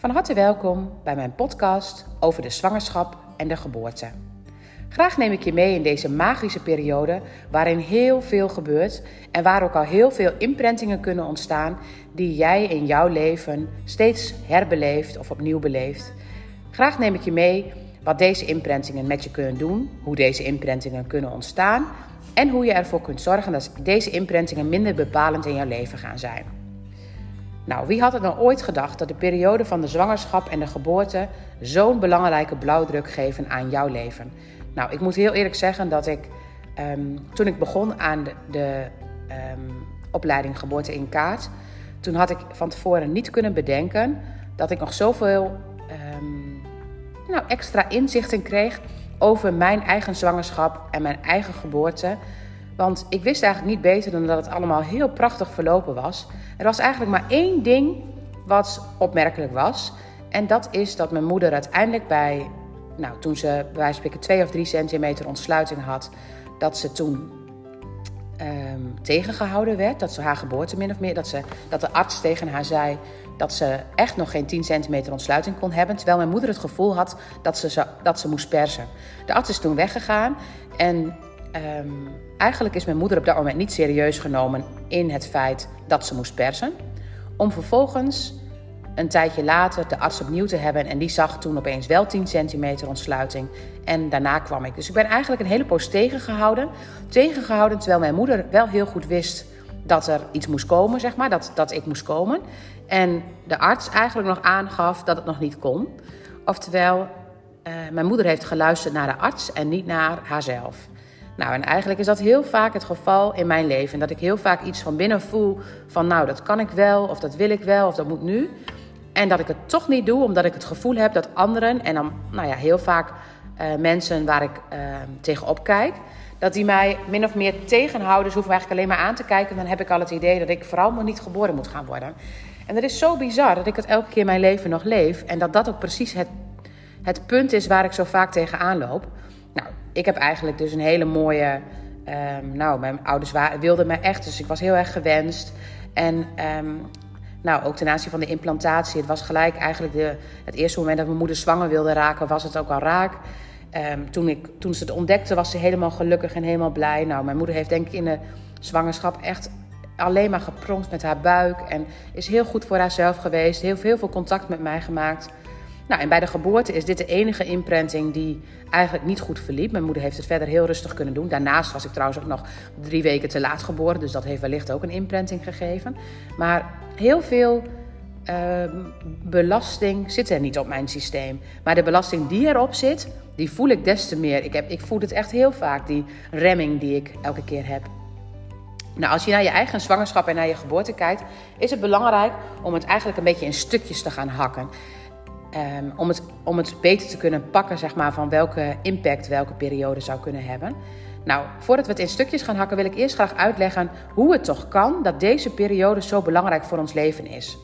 Van harte welkom bij mijn podcast over de zwangerschap en de geboorte. Graag neem ik je mee in deze magische periode waarin heel veel gebeurt en waar ook al heel veel imprintingen kunnen ontstaan die jij in jouw leven steeds herbeleeft of opnieuw beleeft. Graag neem ik je mee wat deze imprintingen met je kunnen doen, hoe deze imprintingen kunnen ontstaan en hoe je ervoor kunt zorgen dat deze imprintingen minder bepalend in jouw leven gaan zijn. Nou, wie had het nou ooit gedacht dat de periode van de zwangerschap en de geboorte zo'n belangrijke blauwdruk geven aan jouw leven? Nou, ik moet heel eerlijk zeggen dat ik ehm, toen ik begon aan de, de ehm, opleiding geboorte in kaart, toen had ik van tevoren niet kunnen bedenken dat ik nog zoveel um, nou, extra inzichten kreeg over mijn eigen zwangerschap en mijn eigen geboorte. Want ik wist eigenlijk niet beter dan dat het allemaal heel prachtig verlopen was. Er was eigenlijk maar één ding wat opmerkelijk was. En dat is dat mijn moeder uiteindelijk bij, nou, toen ze bij wijze van spreken twee of drie centimeter ontsluiting had, dat ze toen um, tegengehouden werd. Dat ze haar geboorte min of meer, dat, ze, dat de arts tegen haar zei dat ze echt nog geen 10 centimeter ontsluiting kon hebben. Terwijl mijn moeder het gevoel had dat ze, dat ze moest persen. De arts is toen weggegaan en um, eigenlijk is mijn moeder op dat moment niet serieus genomen in het feit dat ze moest persen. Om vervolgens een tijdje later de arts opnieuw te hebben. En die zag toen opeens wel 10 centimeter ontsluiting. En daarna kwam ik. Dus ik ben eigenlijk een hele poos tegengehouden. Tegengehouden terwijl mijn moeder wel heel goed wist dat er iets moest komen, zeg maar. Dat, dat ik moest komen. En de arts eigenlijk nog aangaf dat het nog niet kon. Oftewel, uh, mijn moeder heeft geluisterd naar de arts en niet naar haarzelf. Nou, en eigenlijk is dat heel vaak het geval in mijn leven. Dat ik heel vaak iets van binnen voel van nou, dat kan ik wel, of dat wil ik wel, of dat moet nu. En dat ik het toch niet doe, omdat ik het gevoel heb dat anderen, en dan nou ja, heel vaak uh, mensen waar ik uh, tegenop kijk, dat die mij min of meer tegenhouden. Ze hoeven eigenlijk alleen maar aan te kijken. Dan heb ik al het idee dat ik vooral maar niet geboren moet gaan worden. En dat is zo bizar dat ik het elke keer mijn leven nog leef. En dat dat ook precies het, het punt is waar ik zo vaak tegenaan loop. Nou, ik heb eigenlijk dus een hele mooie. Um, nou, mijn ouders wilden mij echt, dus ik was heel erg gewenst. En um, nou, ook ten aanzien van de implantatie. Het was gelijk eigenlijk de, het eerste moment dat mijn moeder zwanger wilde raken, was het ook al raak. Um, toen, ik, toen ze het ontdekte, was ze helemaal gelukkig en helemaal blij. Nou, mijn moeder heeft denk ik in de zwangerschap echt alleen maar gepronkt met haar buik. En is heel goed voor haarzelf geweest. Heel, heel veel contact met mij gemaakt. Nou, en bij de geboorte is dit de enige imprinting die eigenlijk niet goed verliep. Mijn moeder heeft het verder heel rustig kunnen doen. Daarnaast was ik trouwens ook nog drie weken te laat geboren. Dus dat heeft wellicht ook een imprinting gegeven. Maar heel veel uh, belasting zit er niet op mijn systeem. Maar de belasting die erop zit, die voel ik des te meer. Ik, heb, ik voel het echt heel vaak, die remming die ik elke keer heb. Nou, als je naar je eigen zwangerschap en naar je geboorte kijkt, is het belangrijk om het eigenlijk een beetje in stukjes te gaan hakken. Um, om, het, om het beter te kunnen pakken, zeg maar, van welke impact welke periode zou kunnen hebben. Nou, voordat we het in stukjes gaan hakken, wil ik eerst graag uitleggen hoe het toch kan dat deze periode zo belangrijk voor ons leven is.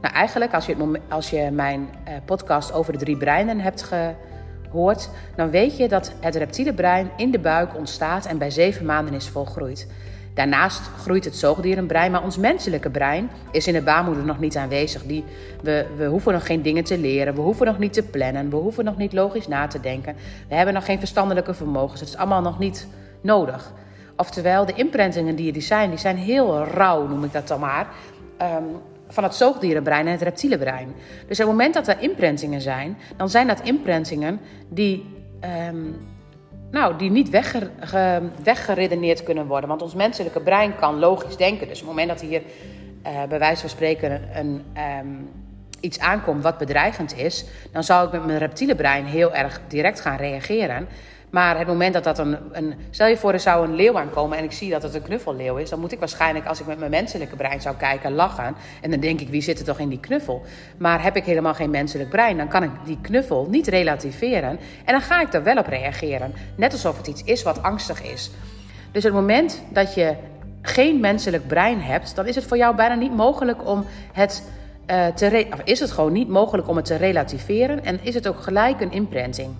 Nou, eigenlijk, als je, het, als je mijn uh, podcast over de drie breinen hebt gehoord, dan weet je dat het reptiele brein in de buik ontstaat en bij zeven maanden is volgroeid. Daarnaast groeit het zoogdierenbrein, maar ons menselijke brein is in de baarmoeder nog niet aanwezig. Die, we, we hoeven nog geen dingen te leren, we hoeven nog niet te plannen, we hoeven nog niet logisch na te denken. We hebben nog geen verstandelijke vermogens, het is allemaal nog niet nodig. Oftewel, de imprintingen die er zijn, die zijn heel rauw, noem ik dat dan maar, um, van het zoogdierenbrein en het reptiele brein. Dus op het moment dat er imprintingen zijn, dan zijn dat imprintingen die... Um, nou, die niet wegger, weggeredeneerd kunnen worden. Want ons menselijke brein kan logisch denken. Dus op het moment dat hier uh, bij wijze van spreken een, um, iets aankomt wat bedreigend is, dan zou ik met mijn reptiele brein heel erg direct gaan reageren. Maar het moment dat dat een, een. Stel je voor, er zou een leeuw aankomen en ik zie dat het een knuffelleeuw is. Dan moet ik waarschijnlijk, als ik met mijn menselijke brein zou kijken, lachen. En dan denk ik, wie zit er toch in die knuffel? Maar heb ik helemaal geen menselijk brein, dan kan ik die knuffel niet relativeren. En dan ga ik er wel op reageren. Net alsof het iets is wat angstig is. Dus het moment dat je geen menselijk brein hebt, dan is het voor jou bijna niet mogelijk om het. Uh, te of is het gewoon niet mogelijk om het te relativeren en is het ook gelijk een imprinting.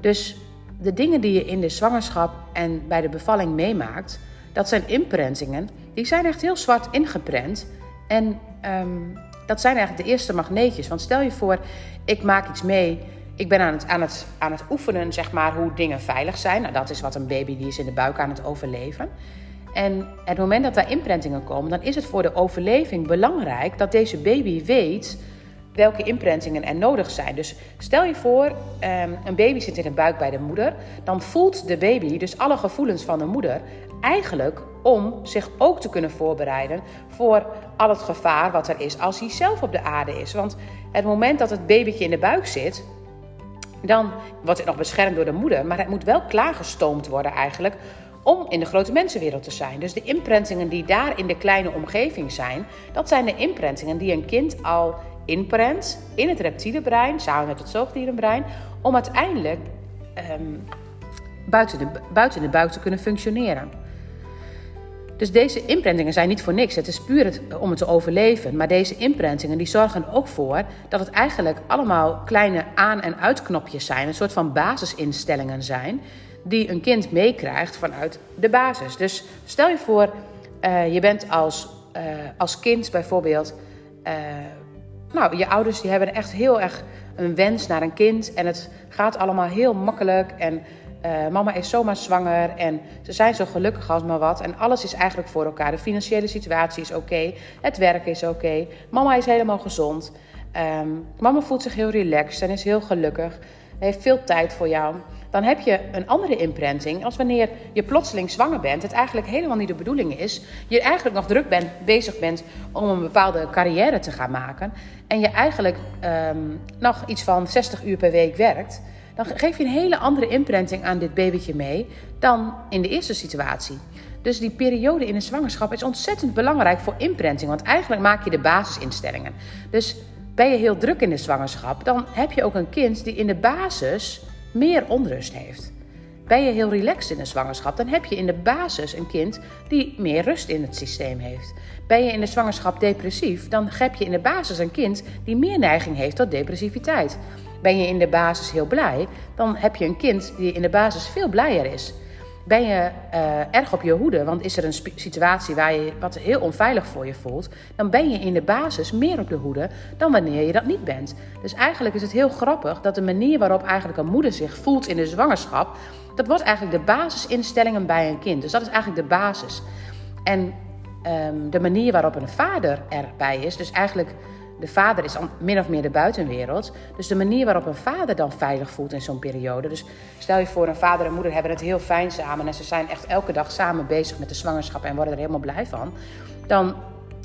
Dus de dingen die je in de zwangerschap en bij de bevalling meemaakt, dat zijn imprintingen. Die zijn echt heel zwart ingeprent. En um, dat zijn eigenlijk de eerste magneetjes. Want stel je voor, ik maak iets mee. Ik ben aan het, aan het, aan het oefenen, zeg maar, hoe dingen veilig zijn. Nou, dat is wat een baby die is in de buik aan het overleven. En het moment dat daar imprintingen komen, dan is het voor de overleving belangrijk dat deze baby weet welke imprintingen er nodig zijn. Dus stel je voor, ehm, een baby zit in de buik bij de moeder. Dan voelt de baby dus alle gevoelens van de moeder eigenlijk om zich ook te kunnen voorbereiden voor al het gevaar wat er is als hij zelf op de aarde is. Want het moment dat het babytje in de buik zit, dan wordt het nog beschermd door de moeder, maar het moet wel klaargestoomd worden eigenlijk om in de grote mensenwereld te zijn. Dus de imprintingen die daar in de kleine omgeving zijn, dat zijn de imprintingen die een kind al inprent in het reptiele brein, samen met het zoogdierenbrein, om uiteindelijk ehm, buiten, de, buiten de buik te kunnen functioneren. Dus deze imprintingen zijn niet voor niks. Het is puur om het te overleven. Maar deze imprintingen die zorgen ook voor dat het eigenlijk allemaal kleine aan- en uitknopjes zijn. Een soort van basisinstellingen zijn die een kind meekrijgt vanuit de basis. Dus stel je voor, uh, je bent als, uh, als kind bijvoorbeeld. Uh, nou, je ouders die hebben echt heel erg een wens naar een kind. En het gaat allemaal heel makkelijk. En mama is zomaar zwanger. En ze zijn zo gelukkig als maar wat. En alles is eigenlijk voor elkaar. De financiële situatie is oké. Het werk is oké. Mama is helemaal gezond. Um, mama voelt zich heel relaxed en is heel gelukkig. Heeft veel tijd voor jou dan heb je een andere imprinting als wanneer je plotseling zwanger bent. Het eigenlijk helemaal niet de bedoeling is. Je eigenlijk nog druk bent, bezig bent om een bepaalde carrière te gaan maken. En je eigenlijk um, nog iets van 60 uur per week werkt. Dan geef je een hele andere imprinting aan dit babytje mee dan in de eerste situatie. Dus die periode in een zwangerschap is ontzettend belangrijk voor imprinting. Want eigenlijk maak je de basisinstellingen. Dus ben je heel druk in de zwangerschap, dan heb je ook een kind die in de basis meer onrust heeft. Ben je heel relaxed in de zwangerschap, dan heb je in de basis een kind die meer rust in het systeem heeft. Ben je in de zwangerschap depressief, dan heb je in de basis een kind die meer neiging heeft tot depressiviteit. Ben je in de basis heel blij, dan heb je een kind die in de basis veel blijer is. Ben je uh, erg op je hoede, want is er een situatie waar je wat heel onveilig voor je voelt, dan ben je in de basis meer op de hoede dan wanneer je dat niet bent. Dus eigenlijk is het heel grappig dat de manier waarop eigenlijk een moeder zich voelt in de zwangerschap, dat wordt eigenlijk de basisinstellingen bij een kind. Dus dat is eigenlijk de basis. En um, de manier waarop een vader erbij is, dus eigenlijk de vader is min of meer de buitenwereld. Dus de manier waarop een vader dan veilig voelt in zo'n periode. Dus stel je voor, een vader en moeder hebben het heel fijn samen. En ze zijn echt elke dag samen bezig met de zwangerschap en worden er helemaal blij van. Dan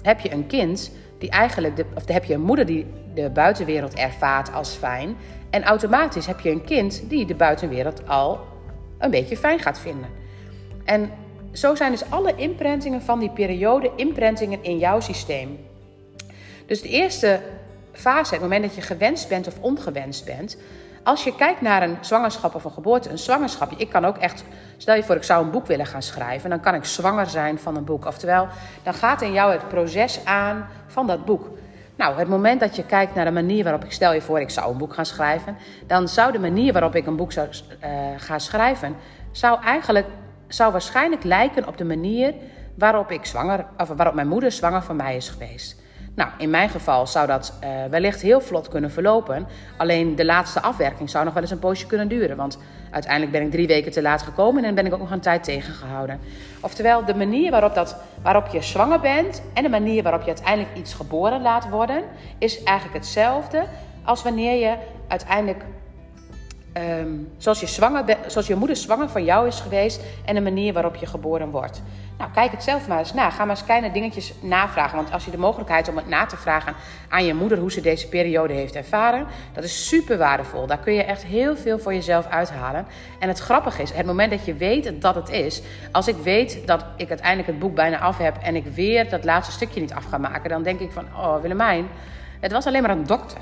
heb je een kind die eigenlijk, de, of heb je een moeder die de buitenwereld ervaart als fijn. En automatisch heb je een kind die de buitenwereld al een beetje fijn gaat vinden. En zo zijn dus alle imprintingen van die periode imprintingen in jouw systeem. Dus de eerste fase, het moment dat je gewenst bent of ongewenst bent. Als je kijkt naar een zwangerschap of een geboorte, een zwangerschap. Ik kan ook echt, stel je voor ik zou een boek willen gaan schrijven. Dan kan ik zwanger zijn van een boek. Oftewel, dan gaat in jou het proces aan van dat boek. Nou, het moment dat je kijkt naar de manier waarop ik stel je voor ik zou een boek gaan schrijven. Dan zou de manier waarop ik een boek zou uh, gaan schrijven, zou eigenlijk, zou waarschijnlijk lijken op de manier waarop ik zwanger, of waarop mijn moeder zwanger van mij is geweest. Nou, in mijn geval zou dat uh, wellicht heel vlot kunnen verlopen. Alleen de laatste afwerking zou nog wel eens een poosje kunnen duren. Want uiteindelijk ben ik drie weken te laat gekomen en ben ik ook nog een tijd tegengehouden. Oftewel, de manier waarop, dat, waarop je zwanger bent en de manier waarop je uiteindelijk iets geboren laat worden, is eigenlijk hetzelfde als wanneer je uiteindelijk Um, zoals, je zwanger zoals je moeder zwanger van jou is geweest en de manier waarop je geboren wordt. Nou, kijk het zelf maar eens na. Ga maar eens kleine dingetjes navragen. Want als je de mogelijkheid om het na te vragen aan je moeder hoe ze deze periode heeft ervaren, dat is super waardevol. Daar kun je echt heel veel voor jezelf uithalen. En het grappige is, het moment dat je weet dat het is, als ik weet dat ik uiteindelijk het boek bijna af heb en ik weer dat laatste stukje niet af ga maken, dan denk ik van, oh Willemijn, het was alleen maar een dokter.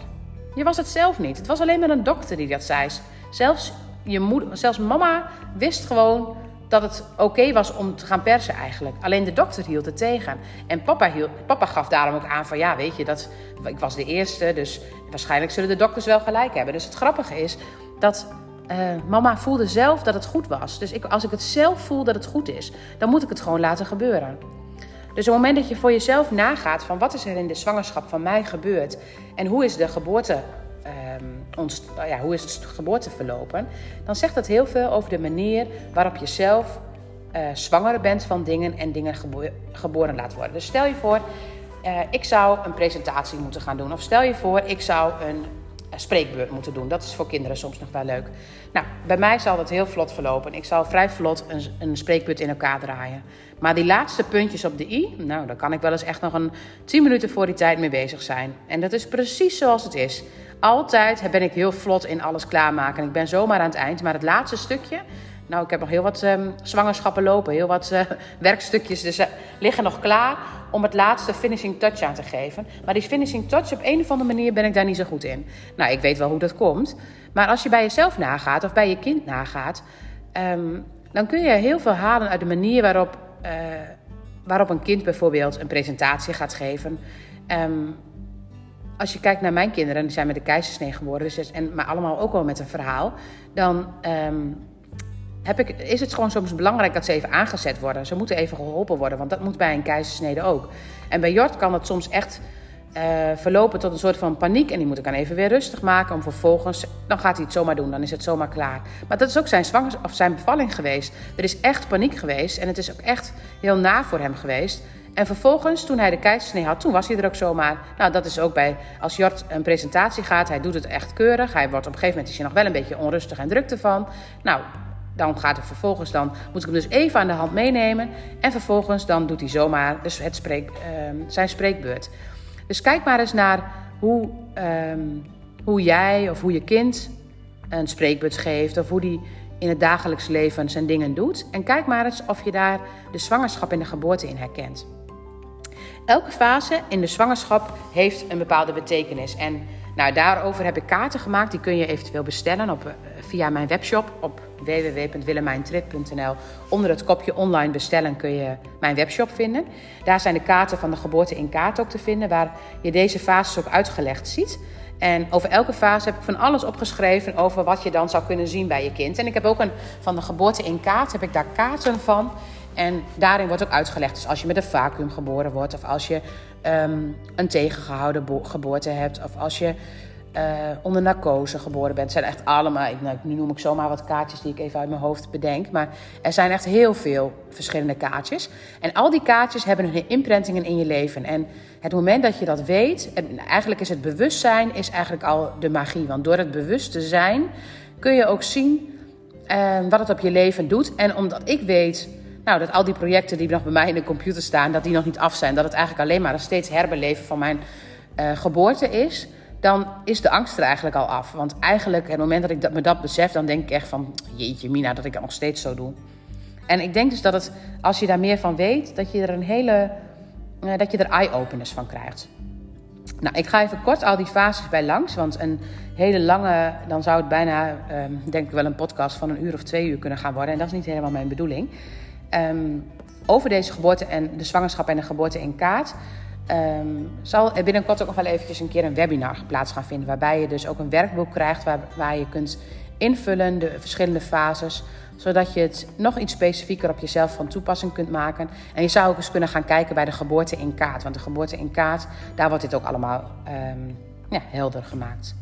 Je was het zelf niet. Het was alleen maar een dokter die dat zei. Zelfs, je moeder, zelfs mama wist gewoon dat het oké was om te gaan persen eigenlijk. Alleen de dokter hield het tegen. En papa, hield, papa gaf daarom ook aan van ja, weet je, dat, ik was de eerste, dus waarschijnlijk zullen de dokters wel gelijk hebben. Dus het grappige is dat uh, mama voelde zelf dat het goed was. Dus ik, als ik het zelf voel dat het goed is, dan moet ik het gewoon laten gebeuren. Dus op het moment dat je voor jezelf nagaat van wat is er in de zwangerschap van mij gebeurd en hoe is de geboorte, um, ja, hoe is de geboorte verlopen, dan zegt dat heel veel over de manier waarop je zelf uh, zwanger bent van dingen en dingen geboren laat worden. Dus stel je voor, uh, ik zou een presentatie moeten gaan doen. Of stel je voor, ik zou een spreekbeurt moeten doen. Dat is voor kinderen soms nog wel leuk. Nou, bij mij zal dat heel vlot verlopen. Ik zal vrij vlot een, een spreekbeurt in elkaar draaien. Maar die laatste puntjes op de i, nou, daar kan ik wel eens echt nog een 10 minuten voor die tijd mee bezig zijn. En dat is precies zoals het is. Altijd ben ik heel vlot in alles klaarmaken. Ik ben zomaar aan het eind. Maar het laatste stukje, nou, ik heb nog heel wat um, zwangerschappen lopen, heel wat uh, werkstukjes dus, uh, liggen nog klaar om het laatste finishing touch aan te geven. Maar die finishing touch, op een of andere manier ben ik daar niet zo goed in. Nou, ik weet wel hoe dat komt. Maar als je bij jezelf nagaat of bij je kind nagaat, um, dan kun je heel veel halen uit de manier waarop, uh, waarop een kind bijvoorbeeld een presentatie gaat geven. Um, als je kijkt naar mijn kinderen, die zijn met de keizersnee geboren, dus, en, maar allemaal ook wel met een verhaal, dan um, heb ik, is het gewoon soms belangrijk dat ze even aangezet worden. Ze moeten even geholpen worden, want dat moet bij een keizersnede ook. En bij Jort kan het soms echt uh, verlopen tot een soort van paniek. En die moet ik dan even weer rustig maken. Om vervolgens, dan gaat hij het zomaar doen, dan is het zomaar klaar. Maar dat is ook zijn, zwangers, of zijn bevalling geweest. Er is echt paniek geweest en het is ook echt heel na voor hem geweest. En vervolgens, toen hij de keizersnee had, toen was hij er ook zomaar. Nou, dat is ook bij, als Jort een presentatie gaat, hij doet het echt keurig. Hij wordt op een gegeven moment is hij nog wel een beetje onrustig en druk ervan. Nou, dan gaat er vervolgens, dan moet ik hem dus even aan de hand meenemen. En vervolgens dan doet hij zomaar dus het uh, zijn spreekbeurt. Dus kijk maar eens naar hoe, um, hoe jij of hoe je kind een spreekbeurt geeft. Of hoe die in het dagelijks leven zijn dingen doet. En kijk maar eens of je daar de zwangerschap en de geboorte in herkent. Elke fase in de zwangerschap heeft een bepaalde betekenis. En nou, daarover heb ik kaarten gemaakt. Die kun je eventueel bestellen op, uh, via mijn webshop op www.willemijntrip.nl. Onder het kopje online bestellen kun je mijn webshop vinden. Daar zijn de kaarten van de geboorte in kaart ook te vinden, waar je deze fases ook uitgelegd ziet. En over elke fase heb ik van alles opgeschreven over wat je dan zou kunnen zien bij je kind. En ik heb ook een van de geboorte in kaart, heb ik daar kaarten van. En daarin wordt ook uitgelegd, dus als je met een vacuüm geboren wordt, of als je um, een tegengehouden geboorte hebt, of als je uh, onder narcose geboren bent. Zijn echt allemaal, nou, nu noem ik zomaar wat kaartjes die ik even uit mijn hoofd bedenk. Maar er zijn echt heel veel verschillende kaartjes. En al die kaartjes hebben hun imprintingen in je leven. En het moment dat je dat weet, en eigenlijk is het bewustzijn is eigenlijk al de magie. Want door het bewust te zijn kun je ook zien uh, wat het op je leven doet. En omdat ik weet nou, dat al die projecten die nog bij mij in de computer staan, dat die nog niet af zijn. Dat het eigenlijk alleen maar een steeds herbeleven van mijn uh, geboorte is dan is de angst er eigenlijk al af. Want eigenlijk, het moment dat ik dat, me dat besef, dan denk ik echt van... Jeetje mina, dat ik dat nog steeds zo doe. En ik denk dus dat het, als je daar meer van weet, dat je er een hele... Uh, dat je er eye-openers van krijgt. Nou, ik ga even kort al die fases bij langs. Want een hele lange, dan zou het bijna, um, denk ik wel een podcast van een uur of twee uur kunnen gaan worden. En dat is niet helemaal mijn bedoeling. Um, over deze geboorte en de zwangerschap en de geboorte in kaart Um, zal er binnenkort ook nog wel eventjes een keer een webinar geplaatst gaan vinden. Waarbij je dus ook een werkboek krijgt waar, waar je kunt invullen de verschillende fases. Zodat je het nog iets specifieker op jezelf van toepassing kunt maken. En je zou ook eens kunnen gaan kijken bij de geboorte in kaart. Want de geboorte in kaart, daar wordt dit ook allemaal um, ja, helder gemaakt.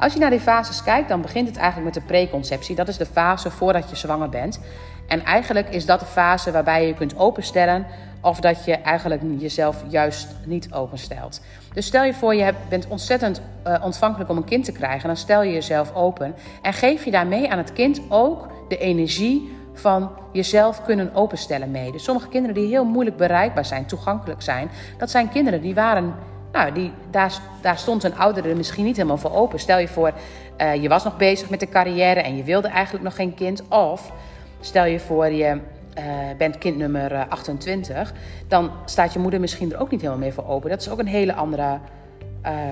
Als je naar die fases kijkt, dan begint het eigenlijk met de preconceptie. Dat is de fase voordat je zwanger bent. En eigenlijk is dat de fase waarbij je je kunt openstellen of dat je eigenlijk jezelf juist niet openstelt. Dus stel je voor, je bent ontzettend uh, ontvankelijk om een kind te krijgen. Dan stel je jezelf open. En geef je daarmee aan het kind ook de energie van jezelf kunnen openstellen mee. Dus sommige kinderen die heel moeilijk bereikbaar zijn, toegankelijk zijn, dat zijn kinderen die waren. Nou, die, daar, daar stond een oudere misschien niet helemaal voor open. Stel je voor, uh, je was nog bezig met de carrière en je wilde eigenlijk nog geen kind. Of stel je voor, je uh, bent kind nummer 28, eh, dan staat je moeder misschien er ook niet helemaal meer voor open. Dat is ook een hele andere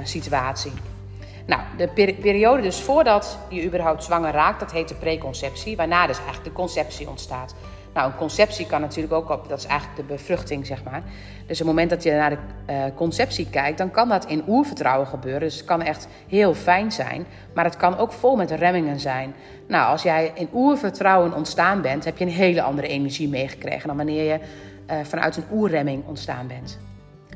situatie. Nou, de per periode dus voordat je überhaupt zwanger raakt, dat heet de preconceptie, waarna dus eigenlijk de conceptie ontstaat. Nou, een conceptie kan natuurlijk ook op, dat is eigenlijk de bevruchting, zeg maar. Dus op het moment dat je naar de uh, conceptie kijkt, dan kan dat in oervertrouwen gebeuren. Dus het kan echt heel fijn zijn, maar het kan ook vol met remmingen zijn. Nou, als jij in oervertrouwen ontstaan bent, heb je een hele andere energie meegekregen dan wanneer je uh, vanuit een oerremming ontstaan bent.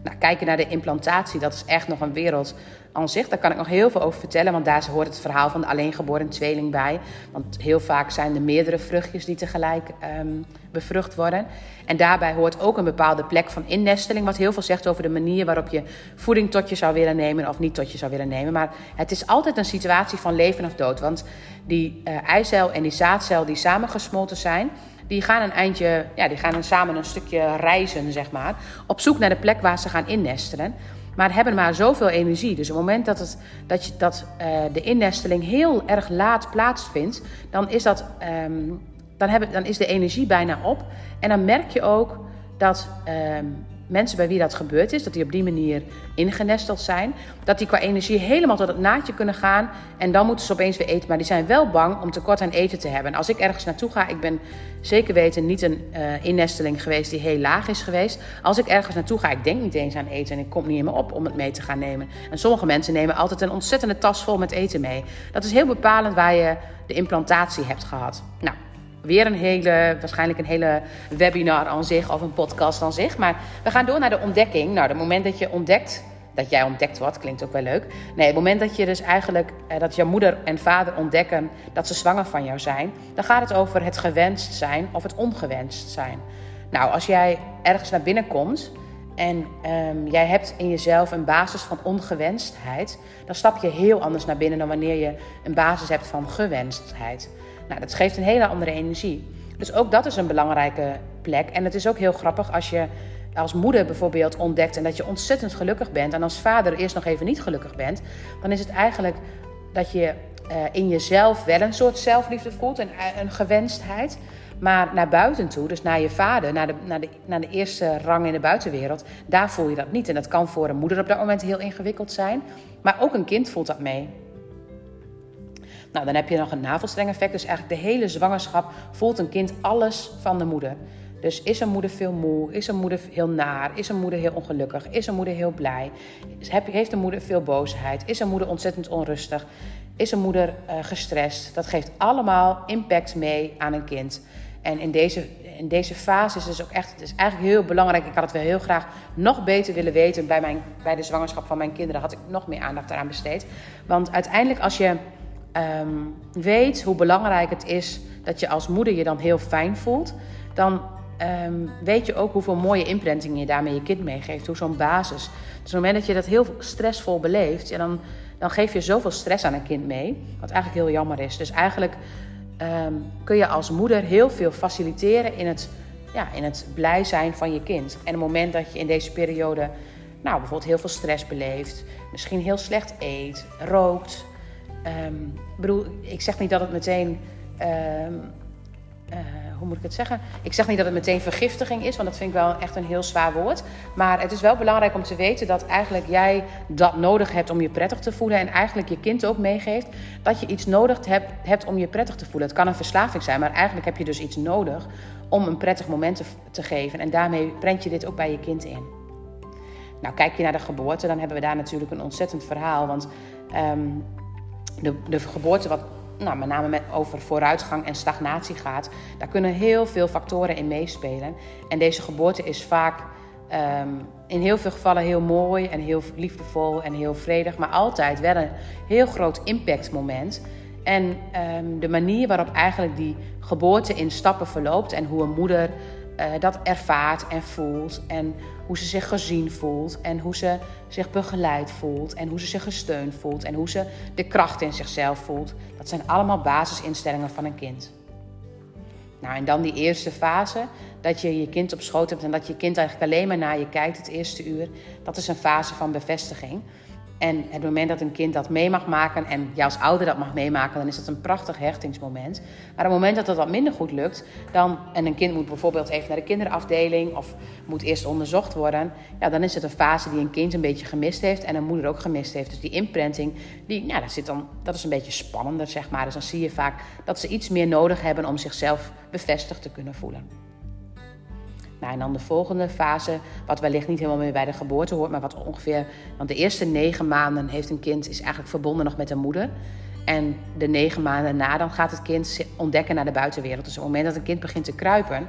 Nou, kijken naar de implantatie, dat is echt nog een wereld aan zich. Daar kan ik nog heel veel over vertellen, want daar hoort het verhaal van de alleengeboren tweeling bij. Want heel vaak zijn er meerdere vruchtjes die tegelijk um, bevrucht worden. En daarbij hoort ook een bepaalde plek van innesteling, wat heel veel zegt over de manier waarop je voeding tot je zou willen nemen of niet tot je zou willen nemen. Maar het is altijd een situatie van leven of dood, want die uh, eicel en die zaadcel die samengesmolten zijn die gaan een eindje, ja, die gaan samen een stukje reizen, zeg maar. Op zoek naar de plek waar ze gaan innestelen. Maar hebben maar zoveel energie. Dus op het moment dat, het, dat, je, dat uh, de innesteling heel erg laat plaatsvindt, dan is, dat, um, dan, hebben, dan is de energie bijna op. En dan merk je ook dat um, mensen bij wie dat gebeurd is, dat die op die manier ingenesteld zijn, dat die qua energie helemaal tot het naadje kunnen gaan en dan moeten ze opeens weer eten. Maar die zijn wel bang om tekort aan eten te hebben. En als ik ergens naartoe ga, ik ben zeker weten niet een uh, innesteling geweest die heel laag is geweest. Als ik ergens naartoe ga, ik denk niet eens aan eten en ik kom niet in me op om het mee te gaan nemen. En sommige mensen nemen altijd een ontzettende tas vol met eten mee. Dat is heel bepalend waar je de implantatie hebt gehad. Nou, weer een hele, waarschijnlijk een hele webinar aan zich of een podcast aan zich. Maar we gaan door naar de ontdekking. Nou, het moment dat je ontdekt, dat jij ontdekt wordt, klinkt ook wel leuk. Nee, het moment dat je dus eigenlijk, eh, dat jouw moeder en vader ontdekken dat ze zwanger van jou zijn, dan gaat het over het gewenst zijn of het ongewenst zijn. Nou, als jij ergens naar binnen komt en um, jij hebt in jezelf een basis van ongewenstheid, dan stap je heel anders naar binnen dan wanneer je een basis hebt van gewenstheid. Nou, dat geeft een hele andere energie. Dus ook dat is een belangrijke plek. En het is ook heel grappig als je als moeder bijvoorbeeld ontdekt en dat je ontzettend gelukkig bent. En als vader eerst nog even niet gelukkig bent. Dan is het eigenlijk dat je uh, in jezelf wel een soort zelfliefde voelt. En een gewenstheid. Maar naar buiten toe, dus naar je vader, naar de, naar, de, naar de eerste rang in de buitenwereld, daar voel je dat niet. En dat kan voor een moeder op dat moment heel ingewikkeld zijn. Maar ook een kind voelt dat mee. Nou, dan heb je nog een navelstrengeffect. Dus eigenlijk de hele zwangerschap voelt een kind alles van de moeder. Dus is een moeder veel moe? Is een moeder heel naar? Is een moeder heel ongelukkig? Is een moeder heel blij? Heeft een moeder veel boosheid? Is een moeder ontzettend onrustig? Is een moeder uh, gestrest? Dat geeft allemaal impact mee aan een kind. En in deze, in deze fase is het dus ook echt, het is eigenlijk heel belangrijk. Ik had het wel heel graag nog beter willen weten. Bij, mijn, bij de zwangerschap van mijn kinderen had ik nog meer aandacht eraan besteed. Want uiteindelijk als je um, weet hoe belangrijk het is dat je als moeder je dan heel fijn voelt, dan um, weet je ook hoeveel mooie imprinting je daarmee je kind meegeeft. Hoe zo'n basis. Dus op het moment dat je dat heel stressvol beleeft, dan, dan geef je zoveel stress aan een kind mee. Wat eigenlijk heel jammer is. Dus eigenlijk um, kun je als moeder heel veel faciliteren in het, ja, in het blij zijn van je kind. En het moment dat je in deze periode nou, bijvoorbeeld heel veel stress beleeft, misschien heel slecht eet, rookt, Um, bedoel, ik zeg niet dat het meteen. Um, uh, hoe moet ik het zeggen? Ik zeg niet dat het meteen vergiftiging is, want dat vind ik wel echt een heel zwaar woord. Maar het is wel belangrijk om te weten dat eigenlijk jij dat nodig hebt om je prettig te voelen. En eigenlijk je kind ook meegeeft dat je iets nodig hebt, hebt om je prettig te voelen. Het kan een verslaving zijn, maar eigenlijk heb je dus iets nodig om een prettig moment te, geven. En daarmee brengt je dit ook bij je kind in. Nou, kijk je naar de geboorte, dan hebben we daar natuurlijk een ontzettend verhaal. Want um, de, de geboorte, wat nou, met name met, over vooruitgang en stagnatie gaat, daar kunnen heel veel factoren in meespelen. En deze geboorte is vaak um, in heel veel gevallen heel mooi en heel liefdevol en heel vredig, maar altijd wel een heel groot impactmoment. En um, de manier waarop eigenlijk die geboorte in stappen verloopt en hoe een moeder uh, dat ervaart en voelt. En hoe ze zich gezien voelt. En hoe ze zich begeleid voelt. En hoe ze zich gesteund voelt. En hoe ze de kracht in zichzelf voelt. Dat zijn allemaal basisinstellingen van een kind. Nou, en dan die eerste fase, dat je je kind op schoot hebt en dat je kind eigenlijk alleen maar naar je kijkt het eerste uur. Dat is een fase van bevestiging. En het moment dat een kind dat mee mag maken en jij als ouder dat mag meemaken, dan is dat een prachtig hechtingsmoment. Maar op het moment dat dat wat minder goed lukt, dan, en een kind moet bijvoorbeeld even naar de kinderafdeling of moet eerst onderzocht worden, ja, dan is het een fase die een kind een beetje gemist heeft en een moeder ook gemist heeft. Dus die imprinting, die, ja, dat, zit dan, dat is een beetje spannender, zeg maar. Dus dan zie je vaak dat ze iets meer nodig hebben om zichzelf bevestigd te kunnen voelen. Nou, en dan de volgende fase, wat wellicht niet helemaal meer bij de geboorte hoort, maar wat ongeveer. Want de eerste negen maanden heeft een kind is eigenlijk verbonden nog met de moeder. En de negen maanden na, dan gaat het kind ontdekken naar de buitenwereld. Dus op het moment dat een kind begint te kruipen,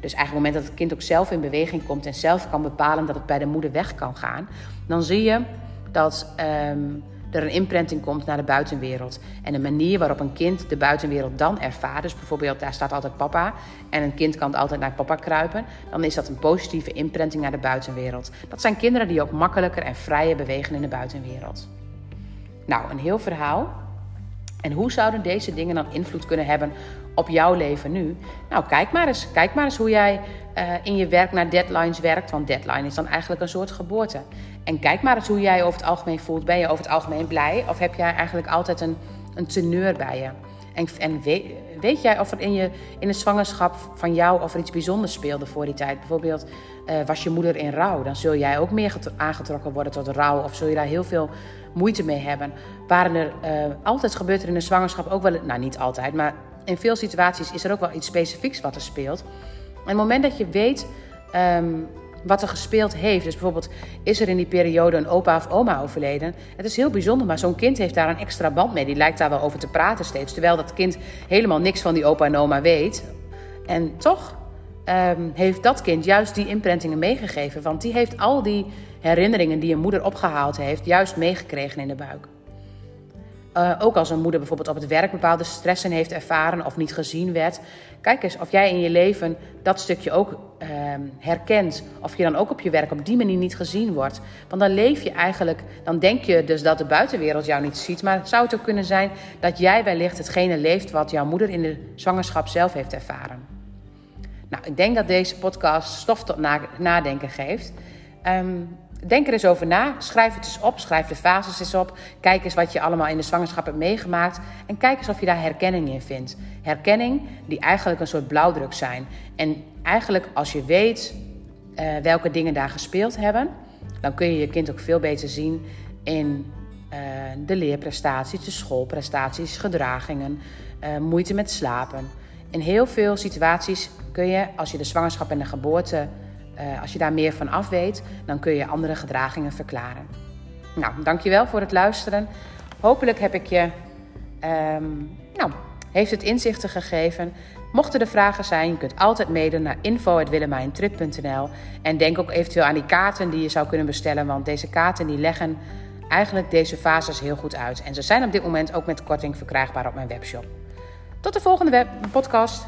dus eigenlijk op het moment dat het kind ook zelf in beweging komt en zelf kan bepalen dat het bij de moeder weg kan gaan, dan zie je dat ehm, er een imprinting komt naar de buitenwereld. En de manier waarop een kind de buitenwereld dan ervaart, dus bijvoorbeeld daar staat altijd papa en een kind kan altijd naar papa kruipen, dan is dat een positieve imprinting naar de buitenwereld. Dat zijn kinderen die ook makkelijker en vrijer bewegen in de buitenwereld. Nou, een heel verhaal. En hoe zouden deze dingen dan invloed kunnen hebben op jouw leven nu? Nou, kijk maar eens. Kijk maar eens hoe jij uh, in je werk naar deadlines werkt. Want deadline is dan eigenlijk een soort geboorte. En kijk maar eens hoe jij over het algemeen voelt. Ben je over het algemeen blij? Of heb jij eigenlijk altijd een, een teneur bij je? En, weet, jij of er in, je, in de zwangerschap van jou of er iets bijzonders speelde voor die tijd? Bijvoorbeeld, uh, was je moeder in rouw? Dan zul jij ook meer aangetrokken worden tot rouw. Of zul je daar heel veel moeite mee hebben. Waren er uh, altijd gebeurt er in de zwangerschap ook wel, nou niet altijd, maar in veel situaties is er ook wel iets specifieks wat er speelt. En het moment dat je weet um, wat er gespeeld heeft, dus bijvoorbeeld is er in die periode een opa of oma overleden, het is heel bijzonder, maar zo'n kind heeft daar een extra band mee. Die lijkt daar wel over te praten steeds, terwijl dat kind helemaal niks van die opa en oma weet. En toch um, heeft dat kind juist die imprintingen meegegeven, want die heeft al die herinneringen die een moeder opgehaald heeft, juist meegekregen in de buik. Uh, ook als een moeder bijvoorbeeld op het werk bepaalde stressen heeft ervaren of niet gezien werd. Kijk eens of jij in je leven dat stukje ook uh, herkent. Of je dan ook op je werk op die manier niet gezien wordt. Want dan leef je eigenlijk, dan denk je dus dat de buitenwereld jou niet ziet. Maar zou het ook kunnen zijn dat jij wellicht hetgene leeft wat jouw moeder in de zwangerschap zelf heeft ervaren. Nou, ik denk dat deze podcast stof tot nadenken geeft. Um, denk er eens over na. Schrijf het eens op. Schrijf de fases eens op. Kijk eens wat je allemaal in de zwangerschap hebt meegemaakt. En kijk eens of je daar herkenning in vindt. Herkenning die eigenlijk een soort blauwdruk zijn. En eigenlijk als je weet uh, welke dingen daar gespeeld hebben, dan kun je je kind ook veel beter zien in uh, de leerprestaties, de schoolprestaties, gedragingen, uh, moeite met slapen. In heel veel situaties kun je, als je de zwangerschap en de geboorte uh, als je daar meer van af weet, dan kun je andere gedragingen verklaren. Nou, dankjewel voor het luisteren. Hopelijk heb ik je, um, nou, heeft het inzichten gegeven. Mochten er vragen zijn, je kunt altijd mailen naar info.willemijntrip.nl En denk ook eventueel aan die kaarten die je zou kunnen bestellen, want deze kaarten die leggen eigenlijk deze fases heel goed uit. En ze zijn op dit moment ook met korting verkrijgbaar op mijn webshop. Tot de volgende podcast.